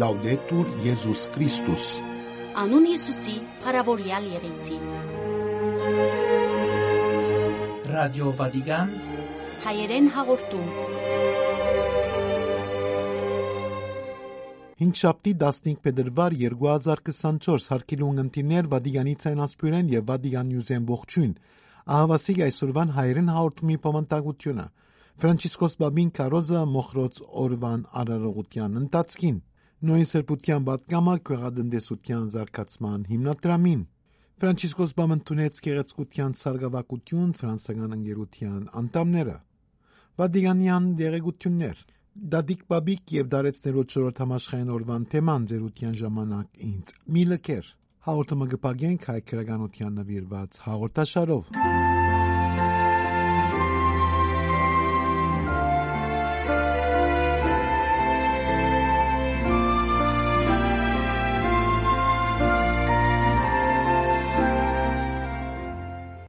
Լաուդետուր Եզուս Քրիստոս Անուն Հիսուսի, հարավորյալ եղեցի։ Ռադիո Վատիկան Հայերեն հաղորդում։ Հինգշաբթի 15 փետրվար 2024 հարկիլուն ընտիներ Վատիկանի ցայնասպյուրեն եւ Վատիկան Նյուզեն ողջույն։ Ահավասիկ այսօրվան հայերեն հաղորդումի պամտագությունը։ Ֆրանցիսկոս Բաբին Կարոզը մոխրոց օրվան արարողության ընթացքին նույն սրբության պատգամը քղադնդեսության զարգացման հիմնադրամին Ֆրանցիսկոս Բամն տունեց գեղեցկության սարգսակություն ֆրանսական ընկերության անդամները Վատիկանյան դերեկություններ Դադիկ Բաբիկ եւ Դարեցներոջ շորտ համաշխային օրվան թեման ձերության ժամանակ ինձ մի լքեր հաղորդումը կպագենք հայ քրագանության նվիրված հաղորդաշարով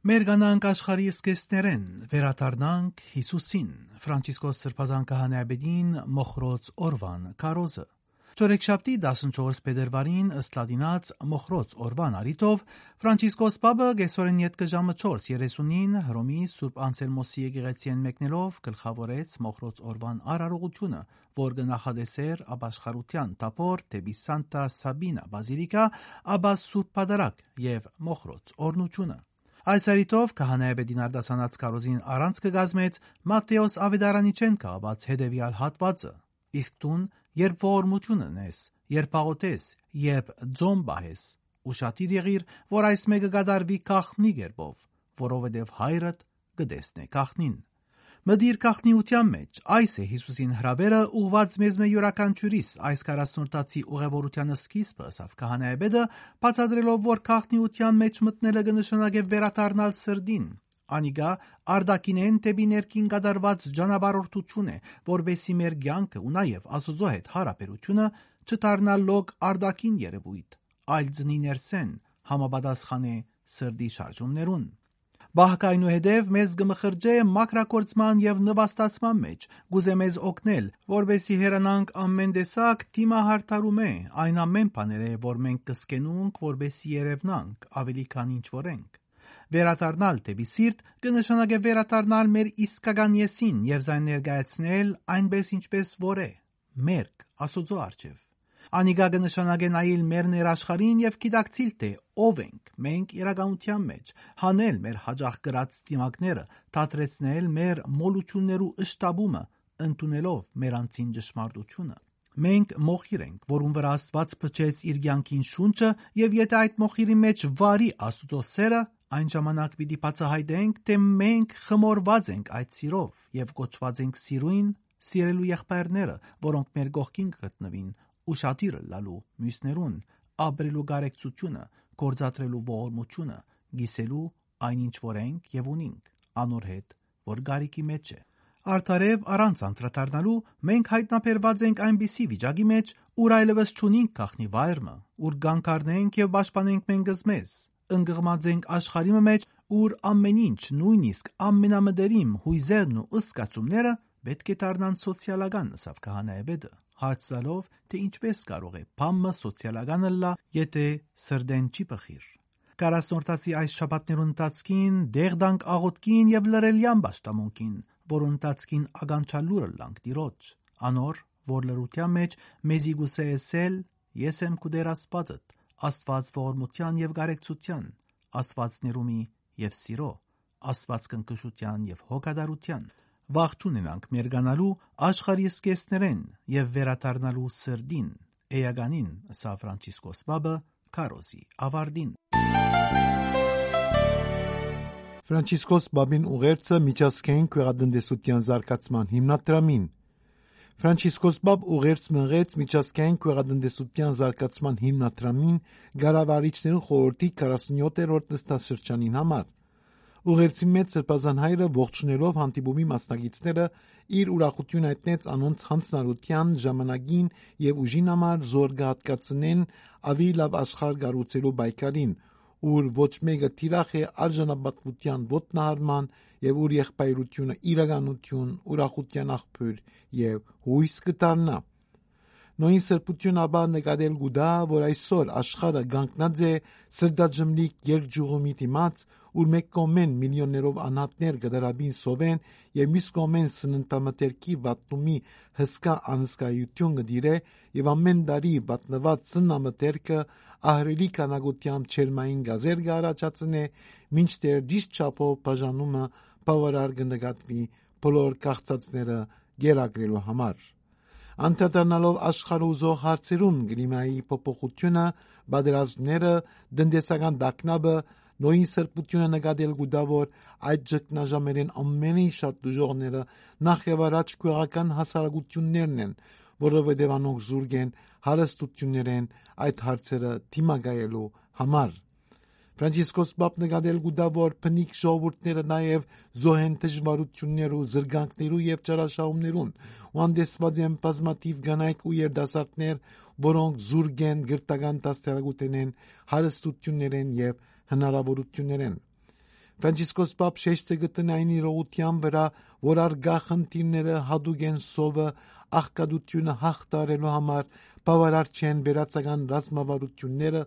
Մեր գանանք աշխարհի սկեսներեն վերադառնանք Հիսուսին Ֆրանցիսկոս Սրբազան քահանայաբեդին մոխրոց օրվան կարոզը Չորեքշաբթի 14 փետրվարին ըստ լադինած մոխրոց օրվան արիտով Ֆրանցիսկոս Պապը գեսորեն յետքը ժամը 4:30-ին Հռոմի Սուրբ Անսելմոսի եկեղեցիեն մեկնելով գլխավորեց մոխրոց օրվան արարողությունը, որ կնախադեսեր ապաշխարության տապոր դեպի Սանտա Սաբինա բազիլիկա, ապա Սուրբ Պատարագ եւ մոխրոց օրնությունը Այս արիտով քահանայապետին արտասանած կարոզին առանց կգազմեց Մատթեոս Ավետարանիչեն կահված հետևյալ հատվածը. Իսկ տուն, երբ ողորմություն ունես, երբ աղոթես, երբ ձոմ բահես, ուշադիր եղիր, որ այս մեկը կդարվի քախնի գերբով, որովհետև հայրդ կտեսնե քախնին։ Մդիր քախնիության մեջ այս է Հիսուսին հրավերը ուղված մեզ մե յուրաքանչյուրիս այս 40-տացի ուղևորության սկիզբը ասավ քահանայաբեդը բացադրելով որ քախնիության մեջ մտնելը կնշանակե վերադառնալ սրդին Անիգա արդակինեն տեպի ներքին կդարված ճանապարհորդություն է, որբեսի մեր ցանկը ու նաև Աստծո հետ հարաբերությունը չդառնալ լոգ արդակին երևույթ, այլ ծնի ներսեն համապատասխանե սրդի շարժումներուն։ Բահկը այնուհետև մեզ գմխրջե մակրակորցման եւ նվաստացման մեջ, գուզե մեզ օգնել, որբեսի հերանանք ամեն տեսակ թիմահարթարում է, այն ամեն բաները, որ մենք կսկենունք, որբեսի երևնանք, ավելի քան ինչ որ ենք։ Վերադառնալ դեպի սիրտ կնշանակե վերադառնալ մեր իսկական եսին եւ զայն ներկայացնել այնպես ինչպես որ է, մերկ Աստծո արչեւ։ Անիգա կնշանակե նայել մեր ներաշխարին եւ գիտակցիլ թե ով ենք մենք իրականության մեջ, հանել մեր հաջող գրած դիմակները, թատրեցնել մեր մոլություններու ըշտաբումը, ընդունելով մեր անցին ճշմարտությունը։ Մենք մոխիր ենք, որուն վրա Աստված փչեց իր ցանկին շունչը, եւ եթե այդ մոխիրի մեջ վարի Աստծո սերը, այն ժամանակ պիտի բացահայտենք, թե մենք խմորված ենք այդ սիրով եւ կոչված ենք սիրույն, սիրելու եղբայրները, որոնք մեր կողքին կգտնվին, ուշադիր լալու մյուսներուն, ապրելու գարեկցությունը, գործադրելու ողորմությունը, գիսելու այնինչ որ ենք եւ ունենք, անոր հետ, որ գարիկի մեջ է։ Արդարև առանց անդրադառնալու մենք հայտնաբերված ենք այնպիսի վիճակի մեջ, ուր այլևս չունենք քախնի վայրը, ուր գանկարնենք եւ պաշտպանենք մենք մեզ, ընկղմած ենք աշխարհի մեջ, ուր ամեն ինչ, նույնիսկ ամենամդերիմ հույզերն ու ըսկացումները պետք է դառնան սոցիալական, ասավ քահանայեբեդը հարցալով, թե ինչպես կարող է բամը սոցիալականը լա, եթե սրդեն չի բխիր։ Կարասնորտացի այս շաբաթներուն ընթացքին դեղ դանք աղոտքին եւ լրելյան ճշտամունքին, որ ընթացքին ագանչալուրը լանք դիրոջ, անոր, որ լրության մեջ մեզի գուսե էսել, ես եմ կուդեր աստվածդ, աստված ողորմության եւ գարեկցության, աստված ներումի եւ սիրո, աստված կնկշության եւ հոգադարության վաղ չունենանք մերգանալու աշխարհի սկեսներեն եւ վերադառնալու սրդին էականին սա Ֆրանցիսկոս Բաբը Կարոզի ավարդին Ֆրանցիսկոս Բաբին ուղերձը միջազգային քվեադնդեսության զարգացման հիմնադրամին Ֆրանցիսկոս Բաբ ուղերձ մղեց միջազգային քվեադնդեսության զարգացման հիմնադրամին գարավարիչներու խորհրդի 47-րդ նստաշրջանին համար Ուղերձի մեջ Սրբազան հայրը ողջունելով հանդիպումի մասնակիցները իր ուրախություն հայտնեց անոնց հանցնարության ժամանակին եւ ուժին համար զոր կհատկացնեն ավի լավ աշխարհ գառուցելու պայքարին, ուր ոչ մեկը թիրախ է արժանապատվության ոտնահարման եւ ուր եղբայրությունը իրականություն, ուրախության աղբյուր եւ հույս կդառնա։ Նույն սրբություն ապա նկատել գուդա, որ այսօր աշխարհը գանկնած է սրդաջմլիկ երկջուղումի դիմաց, ուր մեկ կոմեն միլիոններով անհատներ գդարաբին սովեն եւ մյուս կոմեն սննդամթերքի վատնումի հսկա անսկայություն գդիրե եւ ամեն դարի վատնված սննդամթերքը ահրելի կանագությամբ չերմային գազեր գարաճացնե մինչդեռ դիշտ չափով բաժանումը բավարար կնկատվի բոլոր կախծածները գերագրելու համար Անդրադառնալով աշխարհու զող հարցերում գլիմայի փոփոխությունը, բادرազմները, դնդեսական դակնաբը, նույն սրբությունը նկատել գուդավոր այդ ճգնաժամերեն ամենին շատ դժողները նախ եւ առաջ քույրական հասարակություններն են, որովհետեւ անոնք զուրգ են հարստություններեն այդ հարցերը դիմակայելու համար։ Ֆրանցիսկոս Պապն նկատել գուտա որ փնիկ ժողովուրդները նաև զոհեն դժվարություններ ու զրկանքներու եւ ճարաշահումներուն ու անդեսված են բազմաթիվ կանայք ու երդասարտներ, որոնք զուրգ են գրտական դաստիարակութենեն, հարստություններեն եւ հնարավորություններեն։ Ֆրանցիսկոս Պապ շեշտը գտնի այն իրողության վրա, որ արգա խնդիրները հadoop են սովը աղքատությունը հաղթարելու համար բավարար չեն վերացական ռազմավարությունները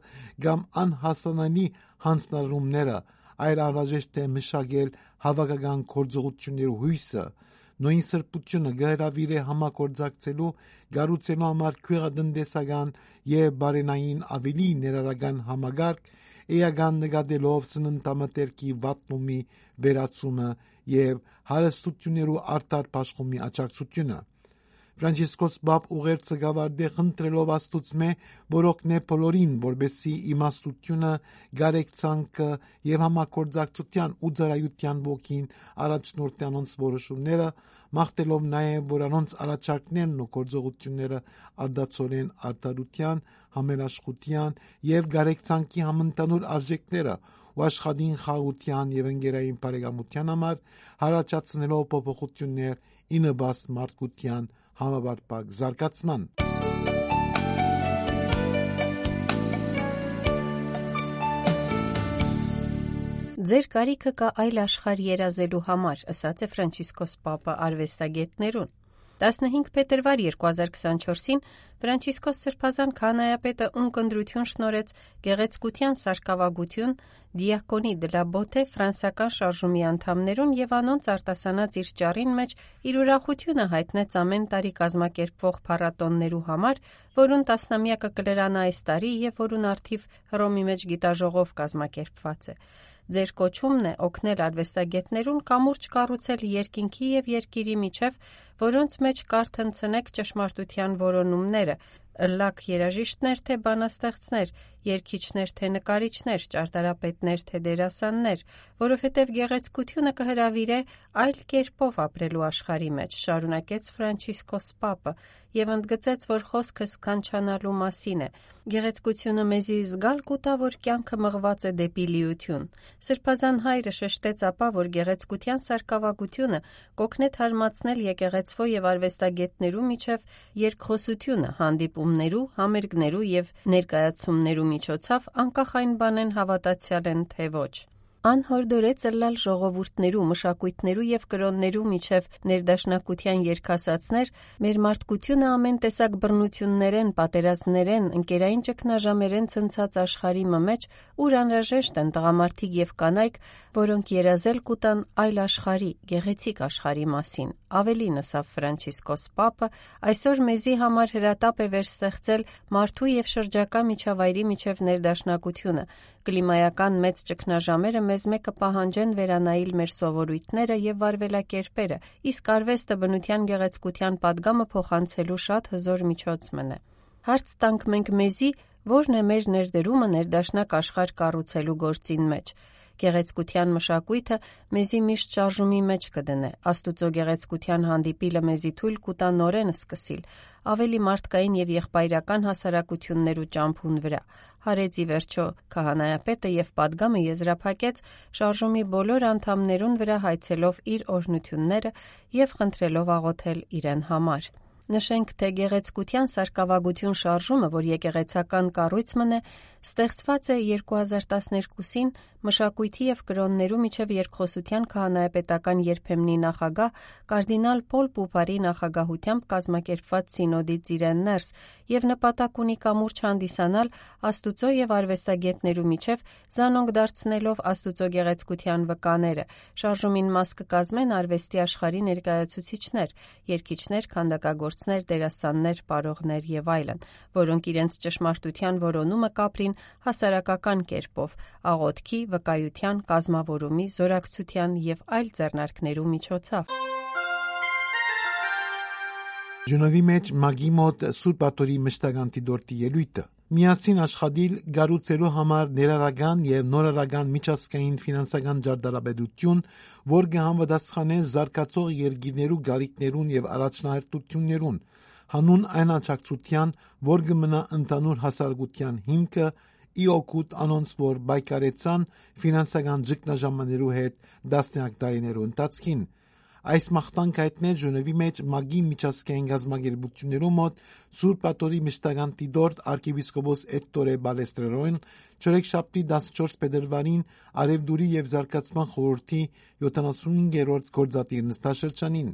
կամ անհասանալի հանձնարարումները, այլ անհրաժեշտ է մշակել հավաքական գործողությունների հույսը, նույն սրբությունը գահրավիր է համագործակցելու, գառուցելու համար քույրատնտեսական եւ բարենային ավելի ներառական համագարկ, էական նկատելով սննդամթերքի վատնումի վերացումը եւ հարստություններու արդար աշխումի աճակցությունը Ֆրանցիսկոս Բապ ուղերձը գավարդե խնդրելով Աստուծմե, որ օգնե բոլորին, որբեսի իմաստությունը, գարեկցանքը եւ համակորձակցության ու ծառայության ոգին առաջնորդի անոնց որոշումները, մաղթելով նաեւ, որ անոնց առաջարկներն ու գործողությունները արդացորեն արտադրության, համերաշխության եւ գարեկցանքի համընդանուր արժեքները ու աշխատին խաղության եւ ընկերային բարեկամության համար հարաճացնելով փոփոխություններ ինը բաց մարդկության համապարփակ զարգացման։ Ձեր կարիքը կա այլ աշխարհ երազելու համար, ասաց է Ֆրանցիսկոս Պապը արվեստագետներուն։ 15 փետրվար 2024-ին Ֆրանցիսկոս Սրբազան քանայապետը ունկնդրություն շնորեց գեղեցկության սարկավագություն Դիակոնի դլաբոթե ֆրանսական շարժումի անդամներուն եւ անոնց արտասանած իր ճառին մեջ իր ուրախությունը հայտնեց ամեն տարի կազմակերպվող փառատոններու համար, որուն տասնամյակը կլրանա այս տարի եւ որուն արդիվ Հռոմի մեջ գիտաժողով կազմակերպված է։ Ձեր կոչումն է օգնել արվեստագետներուն կամուրջ կառուցել երկինքի եւ երկիրի միջև, որոնց մեջ կարթընցնեք ճշմարտության որոնումները, ըլլակ երաժիշտներ թե բանաստեղծներ, երգիչներ թե նկարիչներ, ճարտարապետներ թե դերասաններ, որովհետև գեղեցկությունը կհրավիրե այլ կերպով ապրելու աշխարհի մեջ, շարունակեց Ֆրանցիսկոս Պապը եւ ընդգծեց, որ խոսքը սքանչանալու մասին է։ Գեղեցկությունը մեզի զգալ կուտա, որ կյանքը մղված է դեպի լիություն։ Սրբազան հայրը շեշտեց ապա, որ գեղեցկության սարկավագությունը կօգնե թարմացնել եկեղեցվո եւ արվեստագետներու միջև երկխոսությունը հանդիպումներու, համերգներու եւ ներկայացումներու միջոցով անկախ այն բանեն հավատացյալ են թե ոչ անհորդորեց ըլլալ ժողովուրդներու, մշակույթներու եւ կրոններու միջև ներդաշնակության երկհասացներ, մեր մարդկությունը ամեն տեսակ բռնություններեն, պատերազմներեն, ընկերային ճգնաժամերեն ցնցած աշխարհի մեջ, ուր անհրաժեշտ են տղամարդիկ եւ կանայք, որոնք երազել կուտան այլ աշխարհի, գեղեցիկ աշխարհի մասին։ Ավելին ասավ Ֆրանցիսկոս Պապը, այսօր մեզի համար հրատապ է վերստեղծել մարդու եւ շրջակա միջավայրի միջև ներդաշնակությունը։ Կլիմայական մեծ ճգնաժամերը մեզ մեկը պահանջեն վերանայել մեր սովորույթները եւ վարվելակերպերը, իսկ արվեստը բնության գեղեցկության падգամը փոխանցելու շատ հզոր միջոց մնա։ Հարց տանք մենք մեզի, որն է մեր ներդրումը ներդաշնակ աշխարհ կառուցելու գործին մեջ։ Գեղեցկության մշակույթը մեզի միշտ շարժումի մեջ կդնե։ Աստուծո գեղեցկության հանդիպիլը մեզի թույլ կտա նորեն սկսիլ, ավելի մարդկային եւ եղբայրական հասարակություններ ու ճամփուն վրա։ Հարեց ի վերջո քահանայապետը եւ падգամը եզրափակեց շարժումի բոլոր անդամներուն վրա հայցելով իր օրհնությունները եւ խնդրելով աղոթել իրեն համար։ Նշենք, թե գեղեցկության սարկավագություն շարժումը, որ եկեղեցական կառույց մնե, ստեղծված է 2012-ին մշակույթի եւ կրոններու միջև երկխոսության քահանայապետական երբեմնի նախագահ կարդինալ Պոլ Պուպարի նախագահությամբ կազմակերպված սինոդի ծիրեն ներս եւ նպատակ ունի կամուրջ հանդիսանալ Աստուծո եւ արվեստագետներու միջև զանոնք դարձնելով Աստուծո գեղեցկության վկաները։ Շարժումին մաս կկազմեն արվեստի աշխարհի ներկայացուցիչներ, երգիչներ, քանդակագործներ, դերասաններ, պարողներ եւ այլն, որոնք իրենց ճշմարտության որոնումը կապրին հասարակական կերպով, աղոթքի, վկայության, կազմավորումի, զորակցության եւ այլ ձեռնարկներու միջոցով։ Ժնովի մեջ մագի մոտ Սուրբ Աթորի մշտական դիտորդի ելույթը միասին աշխատիլ գառուցելու համար ներառական եւ նորարարական միջազգային ֆինանսական ջարդարաբերություն, որ կհամապատասխանե զարգացող երկիրներու գարիկներուն եւ առաջնահերթություններուն, հանուն այն աջակցության, որ կմնա ընդանուր հասարակության հիմքը ի օգուտ անոնց, որ բայկարեցան ֆինանսական ճգնաժամներու հետ դասնյակ տարիներու ընթացքին Այս մաղթանքը Ժնևի մեջ մագի միջազգային գազագերբություններու մոտ Սուրբ Աթորի մշտական տիտորդ arczepiskopos Ettore Balestrerոն Չորեքշաբթի 14 փետրվարին Արևդուրի եւ Զարգացման խորհրդի 75-րդ գործադիր նստաշրջանին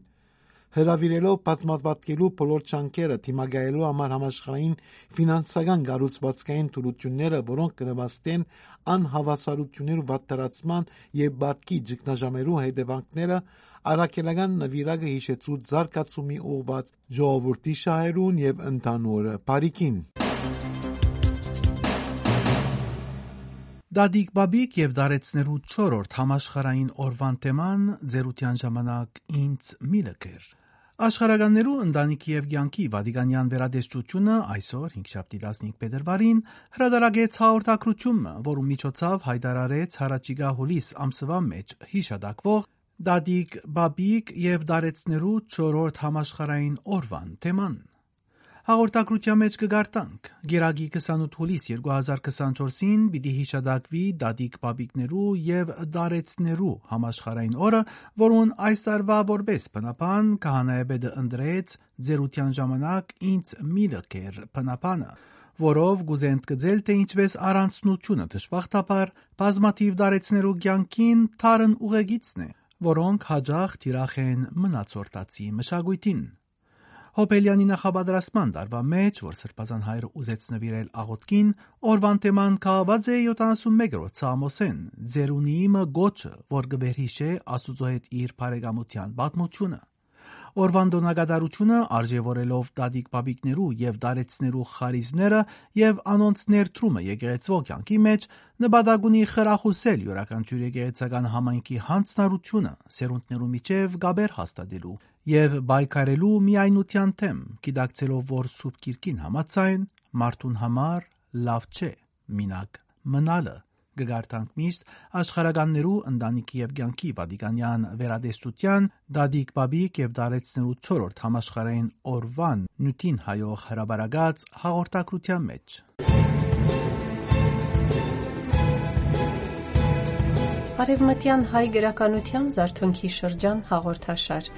հրավիրելով պատմապատկելու բոլոր ճանկերը թիմագայելու համար համաշխարհային ֆինանսական գառուցվածքային թուլությունները, որոնք կնվաստեն անհավասարությունների վատթարացման եւ բարգի ճգնաժամերու հետևանքները, Առաքելական նվիրակը հիշեցուց զարգացումի ուղղված ժողովրդի շահերուն եւ ընդհանուր բարիքին։ Դադիկ Բաբիկ եւ Դարեցներու 4-րդ համաշխարային օրվան թեման ձերության ժամանակ ինձ միլքեր։ Աշխարհականներու ընտանիքի եւ ցանկի Վատիկանյան վերադեստությունը այսօր 5-7 15 փետրվարին հրադարագեց հաղորդակցությունը, որում միջոցով հայտարարեց հարաճիգա հուլիս ամսվա մեջ հիշադակվող Դադիկ Բաբիկ եւ Դարեցներու 4-րդ համաշխարային օրվան թեման։ Հաղորդակցության մեջ կգարտանք. Գերագի 28 հուլիս 2024-ին պիտի հիշադակվի Դադիկ Բաբիկներու եւ Դարեցներու համաշխարային օրը, որուն այս տարվա որպես բնապան քահանայապետը ընդրեց ձերության ժամանակ ինձ միլքեր բնապանը որով գուզենտ գծել թե ինչպես առանցնությունը դժբախտաբար բազմաթիվ դարեցներու ցանկին թարն ուղեգիցն է որոնք հաջող թիրախ են մնացորդացի մշակույթին։ Հոբելյանի նախապատրաստման տարվա մեջ, որ սրբազան հայրը ուզեց նվիրել աղոթքին, օրվան թեման կահված է 71-րդ Սամոսեն, ձերունի իմը գոչը, որ գվերհիշե Աստուծո հետ իր բարեկամության պատմությունը։ Օրվան դոնագադարությունը արժևորելով տատիկ բաբիկներու եւ դարեցներու խարիզմները եւ անոնց ներդրումը եկեղեցվո կյանքի մեջ նպատակունի խրախուսել յուրաքանչյուր եկեղեցական համայնքի հանցնարությունը սերունդներու միջև գաբեր հաստատելու եւ բայկարելու միայնության թեմ, գիտակցելով որ սուրբ կիրքին համացայն մարդուն համար լավ չէ մինակ մնալը կգարտանք միշտ աշխարականներու ընտանիքի եւ ցանկի Վատիկանյան վերադեստության Դադիկ Բաբիկ եւ Դարեցներու 4-րդ համաշխարհային օրվան նյութին հայող հրաբարագած հաղորդակցության մեջ Արևմտյան հայ գրականության զարթոնքի շրջան հաղորդաշար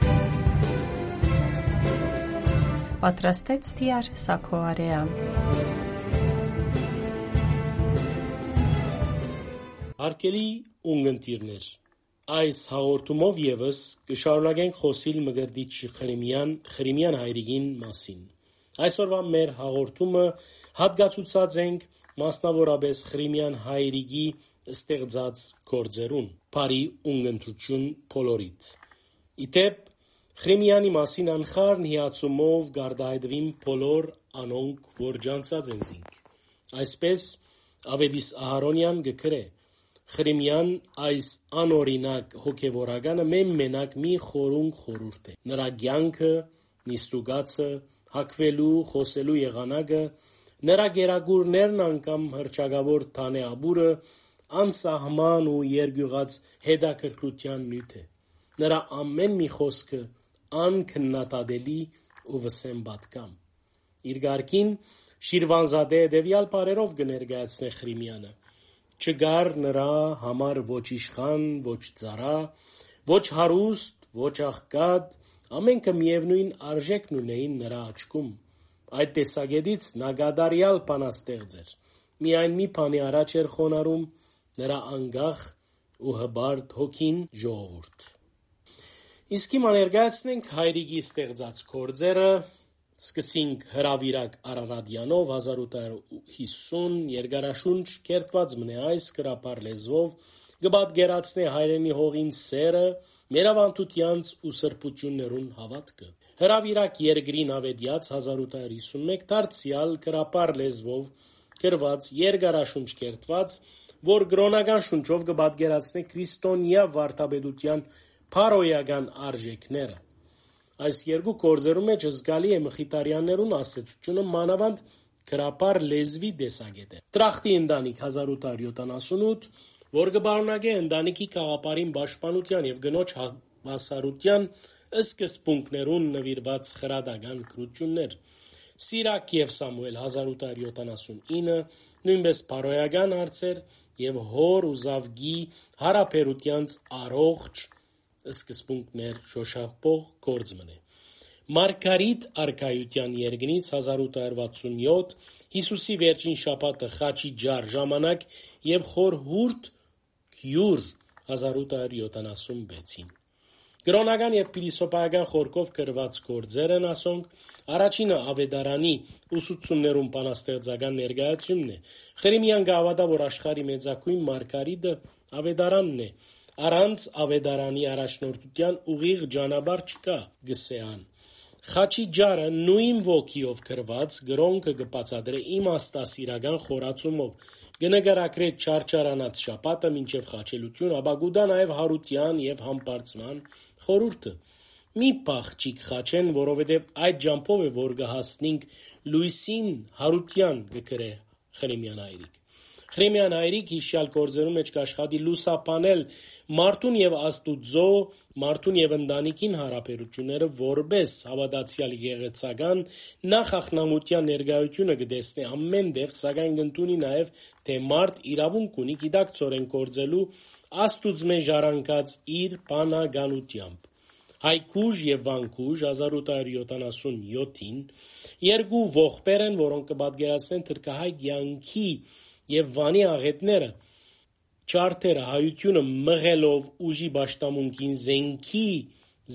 Պատրաստեց Տիար Սակոարեան Հարկելի ունգընտիրներ, այս հաղորդումով եւս կշարունակենք խոսիլ Մգրդիչ Խրիմյան Խրիմյան հայրիկին մասին։ Այսօրվա մեր հաղորդումը հատկացուցած ենք մասնավորապես Խրիմյան հայրիկի ստեղծած գործերուն։ Բարի ունգընտրություն բոլորիդ։ Իդեպ Խրիմյանի մասին անխառն հիացումով գարդահայտվին բոլոր անոնք, որ ջանցած են զինք։ Այսպես Ավետիս Ահարոնյան գկրե Խրիմյան այս անօրինակ հոգևորականը մեն մենակ մի խորունկ խորհուրդ է։ Նրա կյանքը, նիստուգացը, հակվելու, խոսելու եղանակը, նրա գերագուրներն անգամ հրճագավոր թանեաբուրը անսահման ու երգյուղած հետաքրքրության նյութ է։ Նրա ամեն մի խոսքը անքննադատելի ու վսեմ պատկամ։ Իր ղարքին Շիրվանզադե դեվյալ բարերով կներկայացնե Խրիմյանը Չգար նրա համար ոչ իշխան, ոչ ծառա, ոչ հարուստ, ոչ աղքատ, Ամենքը միևնույն արժեքն ունեին նրա աչքում։ Այդ տեսակետից նա գադարյալ բանաստեղծ էր։ Միայն մի բանի առաջ էր խոնարհում նրա անգախ ու հբարդ հոգին ժողովուրդ։ Իսկ հիմա ներկայացնենք հայրիկի ստեղծած գործերը, սկսենք հրավիրակ Արարատյանով 1850 երկարաշունչ կերտված մնե այս կրապար լեզվով կպատկերացնե հայրենի հողին սերը, մերավանդությանց ու սրբություններուն հավատքը։ Հրավիրակ երկրին ավետյաց 1851 դարձյալ կրապար լեզվով գրված երկարաշունչ կերտված, որ կրոնական շունչով կպատկերացնե քրիստոնյա վարդապետության փարոյական արժեքները։ Այս երկու գործերու մեջ զգալի է Մխիթարյաններուն աստեցությունը մանավանդ գրապար լեզվի տեսակետը։ Տրախտի ընտանիք 1878, որ կբարունակե ընտանիքի կաղապարին պաշտպանության եւ գնոջ հավասարության սկզբունքներուն նվիրված խրադական գրություններ։ Սիրակ եւ Սամուել 1879 նույնպես փարոյական հարցեր եւ հոր ու զավգի հարաբերությանց առողջ սկզբունքներ շոշափող գործ մնե։ Մարգարիտ արքայության երկնից 1867 Հիսուսի վերջին շաբաթը խաչի ջար ժամանակ եւ խորհուրդ գյուր 1876-ին Գրոնական եւ փիլիսոփայական խորքով գրված գործերն ասոնք առաջինը Ավետարանի ուսուցումներուն բանաստեղծական ներկայացումն է։ Խրիմյան գավադա որ աշխարի մեծակույն Մարգարիտը Ավետարանն է։ Առանց Ավետարանի առաջնորդության ուղիղ ճանապարհ չկա գսեան։ Խաչի ջարը նույն ոգիով գրված գրոնքը կբացատրե իմաստասիրական խորացումով կնկարագրե չարչարանած շապատը մինչև խաչելություն, ապա գուտա նաև հարության եւ համբարձման խորուրդը։ Մի փախչիկ խաչեն, որովհետև այդ ջամփով է որ կհասնենք լույսին հարության գկրե Խրիմյան այրիկ։ Խրիմյան հայրիկ հիշյալ գործերու մեջ կաշխատի լուսապանել մարդուն եւ Աստուծո, մարդուն եւ ընտանիքին հարաբերությունները որբես հավատացյալ եկեղեցական նախախնամության ներկայությունը կտեսնի ամեն տեղ, սակայն կընդունի նաեւ թե մարդ իրավունք ունի գիտակցորեն գործելու Աստուծմե ժառանգած իր բանականությամբ։ Հայքուժ եւ Վանքուժ 1877-ին երկու ողբեր են, որոնք կպատկերացնեն թրկահայ յանքի եւ Վանի աղետները չարթերը հայությունը մղելով ուժի ճաշտամունքին զենքի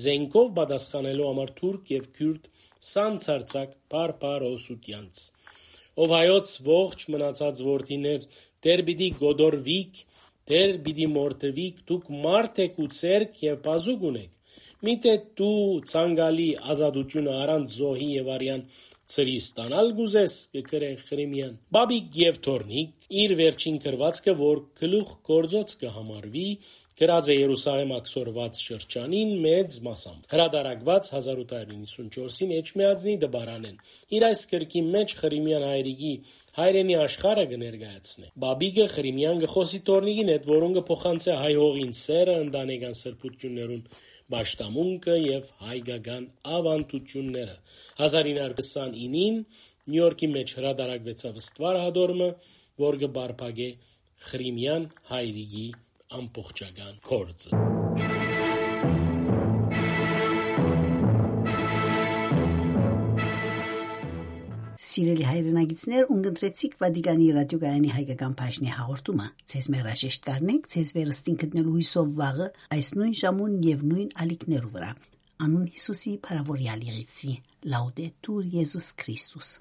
զենքով պատասխանելու համար թուրք եւ քուրդ սանցարցակ բարբարոսությանց ով հայոց ողջ մնացած որդիներ դեր պիտի գոդորվիկ դեր պիտի մորթվիկ դուք մարդ եք ու ցերկ եւ բազուկ ունեք Միթե դու ցանկալի ազատությունը առանց զոհի եւ արյան ծրի ստանալ գուզես կգրե Խրիմյան։ Բաբիկ եւ Թորնիկ իր վերջին գրվածքը, որ գլուխ գործոց կհամարվի, գրած է Երուսաղեմ ակսորված շրջանին մեծ մասամբ։ Հրադարակված 1894-ին Էջմիածնի դբարանեն։ Իր այս գրքի մեջ Խրիմյան հայրիկի հայրենի աշխարհը կներկայացնե։ Բաբիգը Խրիմյան գխոսի Թորնիկին հետ, որոնք կփոխանցե հայ հողին սերը, ընտանեկան սրբություններուն Բաշտամունքը եւ հայկական ավանդությունները։ 1929-ին Նյու Յորքի մեջ հրադարակվեցավ ստվար հադորմը, որ կբարփագե Խրիմյան հայրիկի ամբողջական կորձը։ Սիրելի հայրենագիտներ, ունգընտրեցիք Վատիկանի ռադիոգայանի հայկական բաժնի հաղորդումը։ Ցեզ մերաշեշտ կարնենք, ցեզ վերստին գտնելու հույսով վաղը այս նույն ժամուն եւ նույն ալիքներու վրա։ Անուն Հիսուսի փարավորյալ եղեցի։ Լաուդետուր Եզուս Քրիստոս։